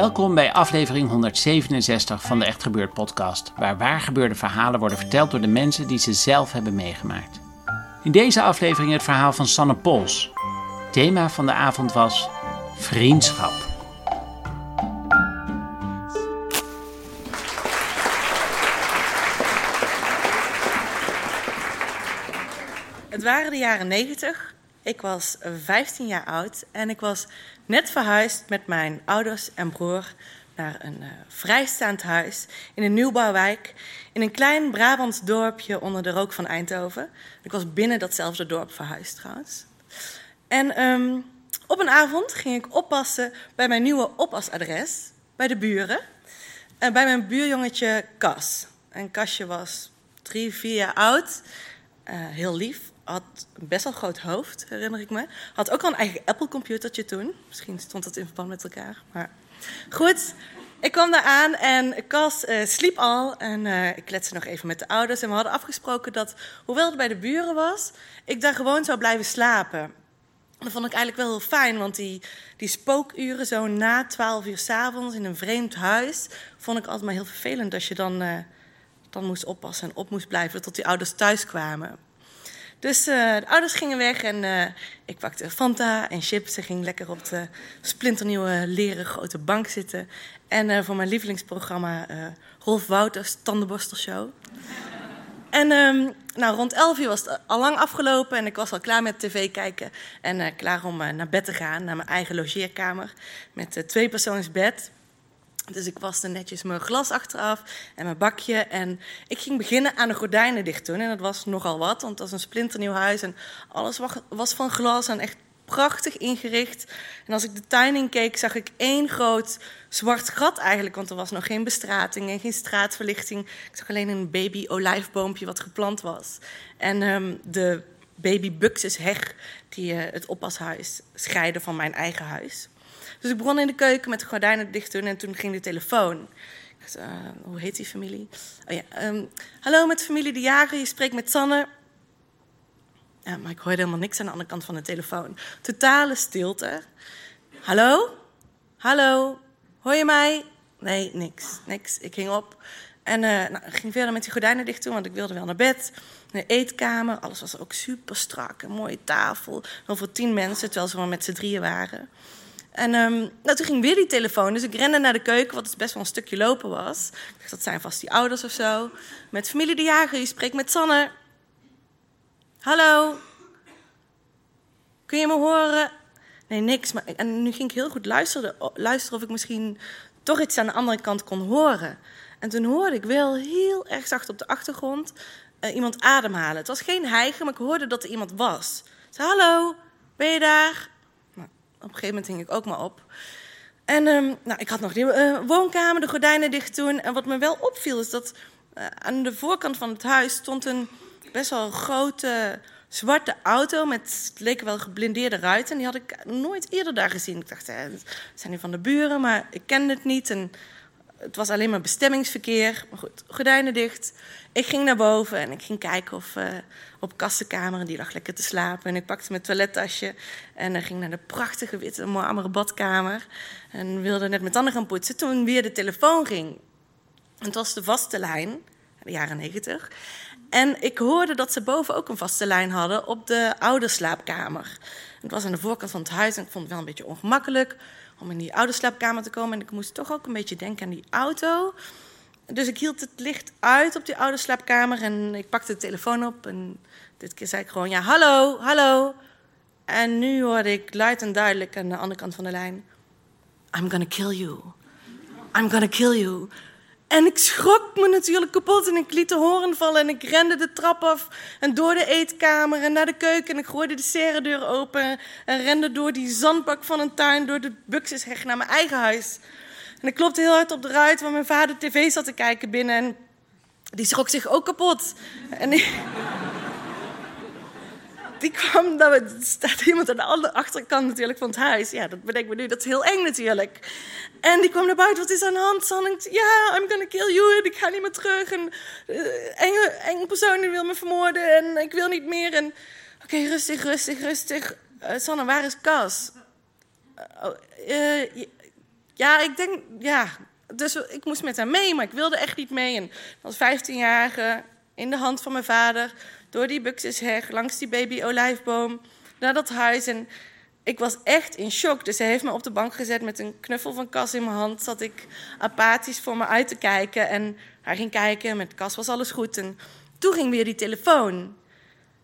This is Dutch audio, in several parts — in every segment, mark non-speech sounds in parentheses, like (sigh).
Welkom bij aflevering 167 van de Echt Gebeurd podcast, waar waargebeurde verhalen worden verteld door de mensen die ze zelf hebben meegemaakt. In deze aflevering het verhaal van Sanne Pols. Thema van de avond was vriendschap. Het waren de jaren 90. Ik was 15 jaar oud en ik was net verhuisd met mijn ouders en broer naar een uh, vrijstaand huis in een nieuwbouwwijk in een klein Brabants dorpje onder de rook van Eindhoven. Ik was binnen datzelfde dorp verhuisd trouwens. En um, op een avond ging ik oppassen bij mijn nieuwe oppasadres, bij de buren. En bij mijn buurjongetje Cas. En Kasje was drie, vier jaar oud. Uh, heel lief, had best wel groot hoofd, herinner ik me. Had ook al een eigen Apple-computertje toen. Misschien stond dat in verband met elkaar. Maar goed, ik kwam daar aan en Cas uh, sliep al. En uh, ik kletste nog even met de ouders. En we hadden afgesproken dat, hoewel het bij de buren was, ik daar gewoon zou blijven slapen. Dat vond ik eigenlijk wel heel fijn, want die, die spookuren zo na 12 uur s'avonds in een vreemd huis, vond ik altijd maar heel vervelend als je dan, uh, dan moest oppassen en op moest blijven tot die ouders thuis kwamen. Dus uh, de ouders gingen weg en uh, ik pakte Fanta en chips. Ze ging lekker op de splinternieuwe leren grote bank zitten. En uh, voor mijn lievelingsprogramma Rolf Wouters Tandenborstelshow. En um, nou, rond 11 uur was het al lang afgelopen en ik was al klaar met tv kijken. En klaar om naar bed te gaan, naar mijn eigen logeerkamer. Met twee persoons bed. Dus ik waste netjes mijn glas achteraf en mijn bakje. En ik ging beginnen aan de gordijnen dicht doen. En dat was nogal wat, want het was een splinternieuw huis. En alles was van glas en echt prachtig ingericht. En als ik de tuin in keek, zag ik één groot zwart gat eigenlijk. Want er was nog geen bestrating en geen straatverlichting. Ik zag alleen een baby olijfboompje wat geplant was. En um, de baby heg die uh, het oppashuis scheidde van mijn eigen huis. Dus ik begon in de keuken met de gordijnen dicht doen en toen ging de telefoon. Ik dacht, uh, hoe heet die familie? Oh ja, um, hallo met familie De Jager, je spreekt met Sanne. Maar ik hoorde helemaal niks aan de andere kant van de telefoon. Totale stilte. Hallo? Hallo? Hoor je mij? Nee, niks. Niks. Ik ging op. En uh, nou, ging verder met die gordijnen dicht doen, want ik wilde wel naar bed. De eetkamer, alles was ook super strak. Een mooie tafel. Voor tien mensen, terwijl ze maar met z'n drieën waren. En um, nou, toen ging weer die telefoon. Dus ik rende naar de keuken, wat dus best wel een stukje lopen was. Dacht, dat zijn vast die ouders of zo. Met familie de Jager, je spreekt met Sanne. Hallo? Kun je me horen? Nee, niks. Maar, en nu ging ik heel goed luisteren, luisteren of ik misschien toch iets aan de andere kant kon horen. En toen hoorde ik wel heel erg zacht op de achtergrond uh, iemand ademhalen. Het was geen hijgen, maar ik hoorde dat er iemand was. Ik zei, hallo, ben je daar? Op een gegeven moment hing ik ook maar op. En um, nou, ik had nog die uh, woonkamer, de gordijnen dicht doen. En wat me wel opviel is dat uh, aan de voorkant van het huis stond een best wel grote zwarte auto met, leek wel geblindeerde ruiten. En die had ik nooit eerder daar gezien. Ik dacht, eh, het zijn die van de buren, maar ik kende het niet. En het was alleen maar bestemmingsverkeer. Maar goed, gordijnen dicht. Ik ging naar boven en ik ging kijken of uh, op kassenkamer. Die lag lekker te slapen. En ik pakte mijn toilettasje en uh, ging naar de prachtige witte marmeren badkamer. En wilde net mijn tanden gaan poetsen toen weer de telefoon ging. Het was de vaste lijn, de jaren negentig. En ik hoorde dat ze boven ook een vaste lijn hadden op de oude slaapkamer. Het was aan de voorkant van het huis en ik vond het wel een beetje ongemakkelijk om in die oude slaapkamer te komen. En ik moest toch ook een beetje denken aan die auto. Dus ik hield het licht uit op die oude slaapkamer en ik pakte de telefoon op. En dit keer zei ik gewoon, ja, hallo, hallo. En nu hoorde ik luid en duidelijk aan de andere kant van de lijn... I'm gonna kill you. I'm gonna kill you. En ik schrok me natuurlijk kapot en ik liet de horen vallen en ik rende de trap af en door de eetkamer en naar de keuken en ik gooide de serredeur open en rende door die zandbak van een tuin, door de buxusheg naar mijn eigen huis. En ik klopte heel hard op de ruit waar mijn vader tv zat te kijken binnen en die schrok zich ook kapot. En ik die kwam, dat staat iemand aan de andere achterkant natuurlijk van het huis. Ja, dat bedenk me nu, dat is heel eng natuurlijk. En die kwam naar buiten, wat is aan de hand? San, ja, I'm gonna kill you, en ik ga niet meer terug. En uh, persoon die wil me vermoorden en ik wil niet meer. En oké, rustig, rustig, rustig. Uh, Sanne, waar is Cas? Uh, ja, ik denk, ja. Dus ik moest met haar mee, maar ik wilde echt niet mee. En als 15-jarige in de hand van mijn vader door die buxusheg, langs die baby olijfboom, naar dat huis. En ik was echt in shock. Dus ze heeft me op de bank gezet met een knuffel van Cas in mijn hand. Zat ik apathisch voor me uit te kijken. En hij ging kijken, met Cas was alles goed. En toen ging weer die telefoon.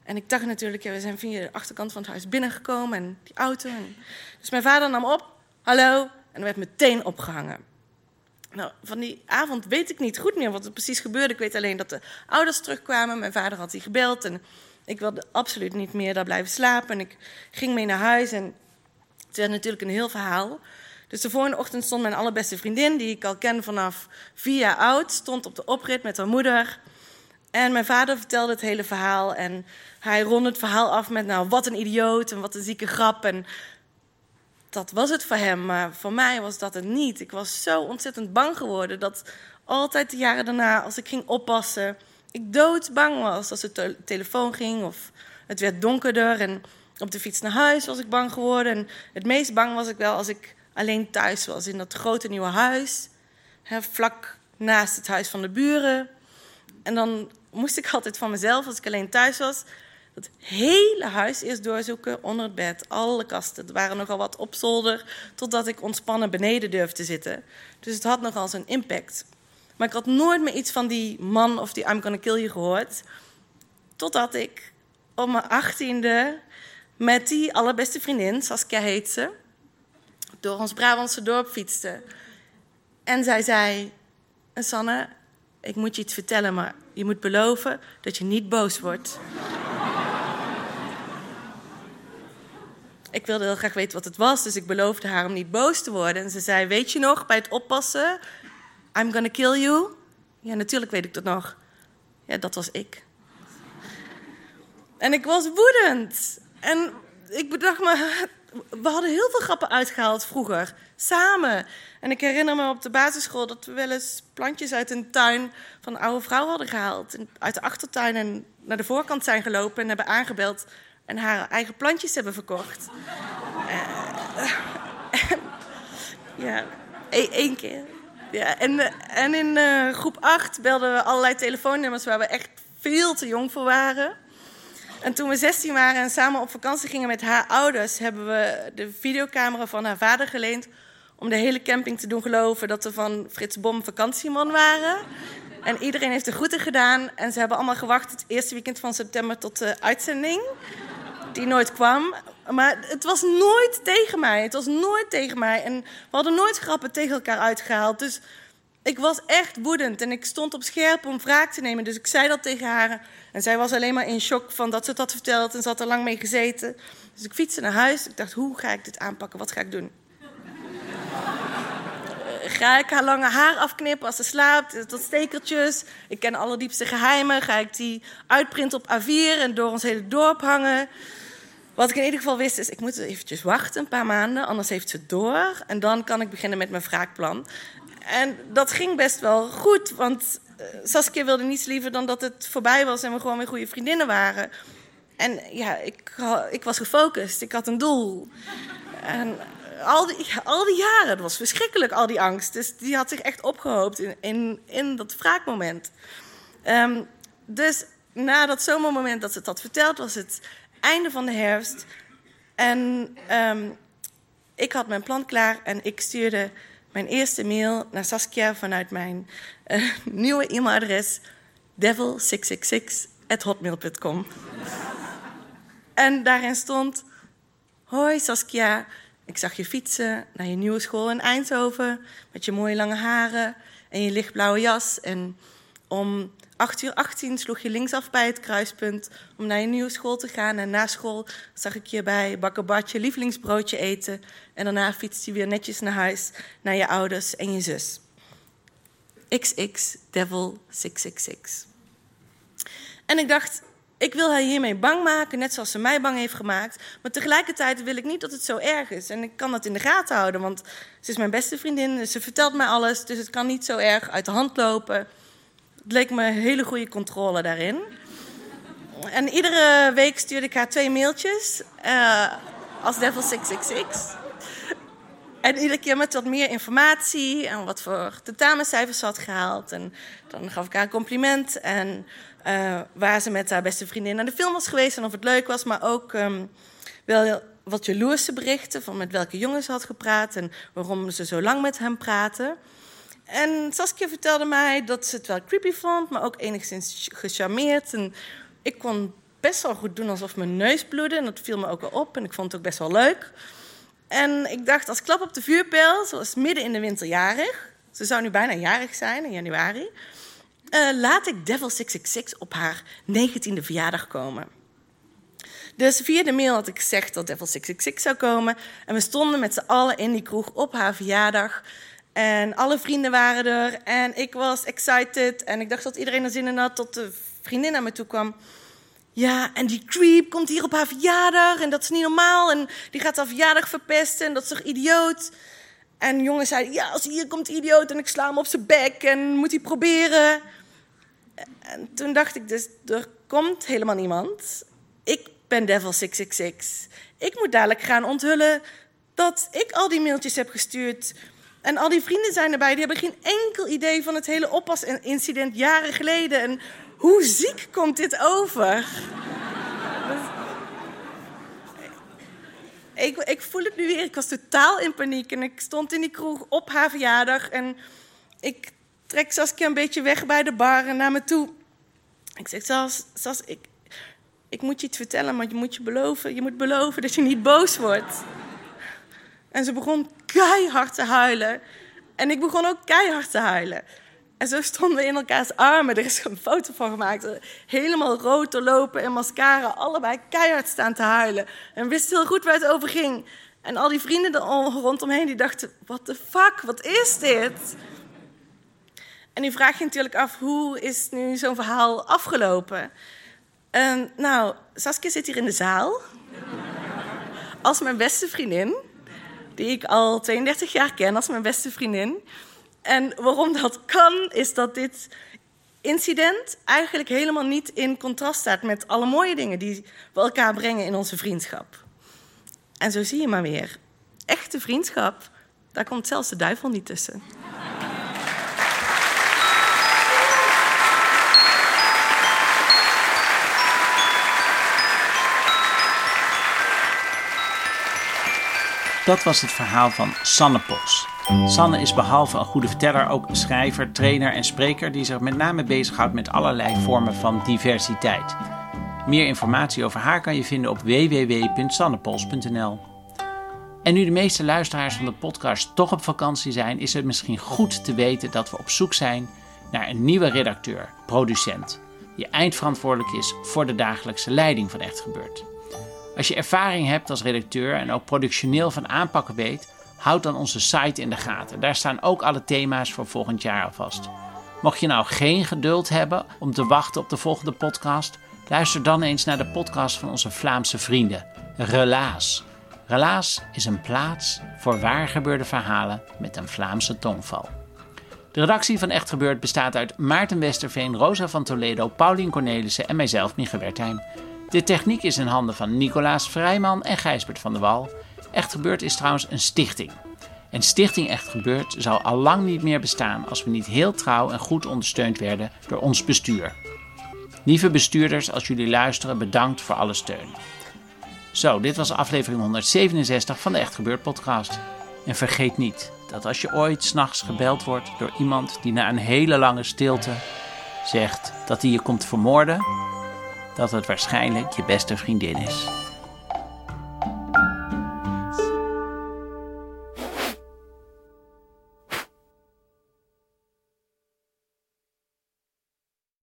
En ik dacht natuurlijk, ja, we zijn via de achterkant van het huis binnengekomen en die auto. En... Dus mijn vader nam op, hallo, en werd meteen opgehangen. Nou, van die avond weet ik niet goed meer wat er precies gebeurde. Ik weet alleen dat de ouders terugkwamen. Mijn vader had die gebeld en ik wilde absoluut niet meer daar blijven slapen. En ik ging mee naar huis en het werd natuurlijk een heel verhaal. Dus de volgende ochtend stond mijn allerbeste vriendin, die ik al ken vanaf vier jaar oud, stond op de oprit met haar moeder. En mijn vader vertelde het hele verhaal en hij ronde het verhaal af met, nou, wat een idioot en wat een zieke grap. En dat was het voor hem, maar voor mij was dat het niet. Ik was zo ontzettend bang geworden dat altijd de jaren daarna, als ik ging oppassen, ik doodsbang was als de telefoon ging of het werd donkerder. En op de fiets naar huis was ik bang geworden. En het meest bang was ik wel als ik alleen thuis was, in dat grote nieuwe huis, hè, vlak naast het huis van de buren. En dan moest ik (laughs) altijd van mezelf, als ik alleen thuis was, het hele huis eerst doorzoeken onder het bed, alle kasten. Er waren nogal wat op zolder, totdat ik ontspannen beneden durfde te zitten. Dus het had nogal zijn impact. Maar ik had nooit meer iets van die man of die I'm gonna kill you gehoord. Totdat ik op mijn achttiende met die allerbeste vriendin, Saskia heet ze, door ons Brabantse dorp fietste. En zij zei, Sanne, ik moet je iets vertellen, maar je moet beloven dat je niet boos wordt. Ik wilde heel graag weten wat het was, dus ik beloofde haar om niet boos te worden. En ze zei: Weet je nog, bij het oppassen, I'm gonna kill you? Ja, natuurlijk weet ik dat nog. Ja, dat was ik. En ik was woedend. En ik bedacht me, we hadden heel veel grappen uitgehaald vroeger, samen. En ik herinner me op de basisschool dat we wel eens plantjes uit een tuin van een oude vrouw hadden gehaald. Uit de achtertuin en naar de voorkant zijn gelopen en hebben aangebeld en haar eigen plantjes hebben verkocht. Uh, (laughs) ja, e-, één keer. Ja, en, en in uh, groep 8 belden we allerlei telefoonnummers waar we echt veel te jong voor waren. En toen we 16 waren en samen op vakantie gingen met haar ouders, hebben we de videocamera van haar vader geleend om de hele camping te doen geloven dat we van Frits Bom vakantieman waren. En iedereen heeft de groeten gedaan en ze hebben allemaal gewacht het eerste weekend van september tot de uitzending die nooit kwam. Maar het was nooit tegen mij. Het was nooit tegen mij. En we hadden nooit grappen tegen elkaar uitgehaald. Dus ik was echt woedend. En ik stond op scherp om wraak te nemen. Dus ik zei dat tegen haar. En zij was alleen maar in shock van dat ze had verteld. En ze had er lang mee gezeten. Dus ik fietste naar huis. Ik dacht, hoe ga ik dit aanpakken? Wat ga ik doen? Eh, ga ik haar lange haar afknippen als ze slaapt, tot stekeltjes. Ik ken alle diepste geheimen. Ga ik die uitprinten op A4 en door ons hele dorp hangen. Wat ik in ieder geval wist is, ik moet eventjes wachten, een paar maanden, anders heeft ze door. En dan kan ik beginnen met mijn wraakplan. En dat ging best wel goed, want uh, Saskia wilde niets liever dan dat het voorbij was en we gewoon weer goede vriendinnen waren. En ja, ik, ik was gefocust, ik had een doel. En al die, al die jaren, het was verschrikkelijk, al die angst. Dus die had zich echt opgehoopt in, in, in dat wraakmoment. Um, dus na dat zomermoment dat ze het had verteld, was het einde van de herfst. En um, ik had mijn plan klaar en ik stuurde mijn eerste mail naar Saskia vanuit mijn uh, (laughs) nieuwe e-mailadres devil666@hotmail.com. en daarin stond: Hoi Saskia, ik zag je fietsen naar je nieuwe school in Eindhoven met je mooie lange haren. en je lichtblauwe jas. En om 8 uur 18 sloeg je linksaf bij het kruispunt om naar je nieuwe school te gaan. En na school zag ik je bij bakkerbadje lievelingsbroodje eten. En daarna fietste je weer netjes naar huis, naar je ouders en je zus. XX Devil 666. En ik dacht, ik wil haar hiermee bang maken, net zoals ze mij bang heeft gemaakt. Maar tegelijkertijd wil ik niet dat het zo erg is. En ik kan dat in de gaten houden, want ze is mijn beste vriendin. Ze vertelt mij alles, dus het kan niet zo erg uit de hand lopen. Het leek me hele goede controle daarin. En iedere week stuurde ik haar twee mailtjes uh, als Devil 666. En iedere keer met wat meer informatie en wat voor tentamencijfers ze had gehaald. En dan gaf ik haar een compliment en uh, waar ze met haar beste vriendin naar de film was geweest en of het leuk was. Maar ook um, wel wat jaloerse berichten van met welke jongens ze had gepraat en waarom ze zo lang met hem praten. En Saskia vertelde mij dat ze het wel creepy vond, maar ook enigszins gecharmeerd. En ik kon best wel goed doen alsof mijn neus bloedde. En dat viel me ook wel op. En ik vond het ook best wel leuk. En ik dacht, als klap op de vuurpijl, zoals midden in de winter jarig. Ze zou nu bijna jarig zijn in januari. Uh, laat ik Devil 666 op haar 19e verjaardag komen. Dus via de mail had ik gezegd dat Devil 666 zou komen. En we stonden met z'n allen in die kroeg op haar verjaardag. En alle vrienden waren er. En ik was excited. En ik dacht dat iedereen er zin in had tot de vriendin naar me toe kwam. Ja, en die creep komt hier op haar verjaardag. En dat is niet normaal. En die gaat haar verjaardag verpesten. En dat is toch idioot? En jongens zeiden, ja, als hier komt idioot en ik sla hem op zijn bek en moet hij proberen. En toen dacht ik dus, er komt helemaal niemand. Ik ben Devil 666. Ik moet dadelijk gaan onthullen dat ik al die mailtjes heb gestuurd. En al die vrienden zijn erbij, die hebben geen enkel idee van het hele oppasincident jaren geleden. En hoe ziek komt dit over? ik, ik voel het nu weer. Ik was totaal in paniek. En ik stond in die kroeg op haar verjaardag. En ik trek Saskia een beetje weg bij de bar en naar me toe. Ik zeg, Sas, Sas ik, ik moet je iets vertellen, maar je moet je beloven. Je moet beloven dat je niet boos wordt. En ze begon keihard te huilen. En ik begon ook keihard te huilen. En zo stonden we in elkaars armen. Er is een foto van gemaakt. Helemaal rood te lopen en mascara. Allebei keihard staan te huilen. En wisten heel goed waar het over ging. En al die vrienden er rondomheen die dachten... What the fuck, wat is dit? En nu vraag je natuurlijk af, hoe is nu zo'n verhaal afgelopen? En, nou, Saskia zit hier in de zaal. Als mijn beste vriendin. Die ik al 32 jaar ken als mijn beste vriendin. En waarom dat kan, is dat dit incident eigenlijk helemaal niet in contrast staat met alle mooie dingen die we elkaar brengen in onze vriendschap. En zo zie je maar weer. Echte vriendschap, daar komt zelfs de duivel niet tussen. Dat was het verhaal van Sanne Pols. Sanne is behalve een goede verteller ook schrijver, trainer en spreker die zich met name bezighoudt met allerlei vormen van diversiteit. Meer informatie over haar kan je vinden op www.sannepols.nl. En nu de meeste luisteraars van de podcast toch op vakantie zijn, is het misschien goed te weten dat we op zoek zijn naar een nieuwe redacteur, producent, die eindverantwoordelijk is voor de dagelijkse leiding van Echt Gebeurd. Als je ervaring hebt als redacteur en ook productioneel van aanpakken weet, houd dan onze site in de gaten. Daar staan ook alle thema's voor volgend jaar alvast. Mocht je nou geen geduld hebben om te wachten op de volgende podcast, luister dan eens naar de podcast van onze Vlaamse vrienden, Relaas. Relaas is een plaats voor waargebeurde verhalen met een Vlaamse tongval. De redactie van Echt Gebeurd bestaat uit Maarten Westerveen, Rosa van Toledo, Paulien Cornelissen en mijzelf, Mieke Wertheim. De techniek is in handen van Nicolaas Vrijman en Gijsbert van der Wal. Echt Gebeurd is trouwens een stichting. En Stichting Echt Gebeurd zou al lang niet meer bestaan als we niet heel trouw en goed ondersteund werden door ons bestuur. Lieve bestuurders, als jullie luisteren, bedankt voor alle steun. Zo, dit was aflevering 167 van de Echt Gebeurd podcast. En vergeet niet dat als je ooit s'nachts gebeld wordt door iemand die na een hele lange stilte zegt dat hij je komt vermoorden, dat het waarschijnlijk je beste vriendin is.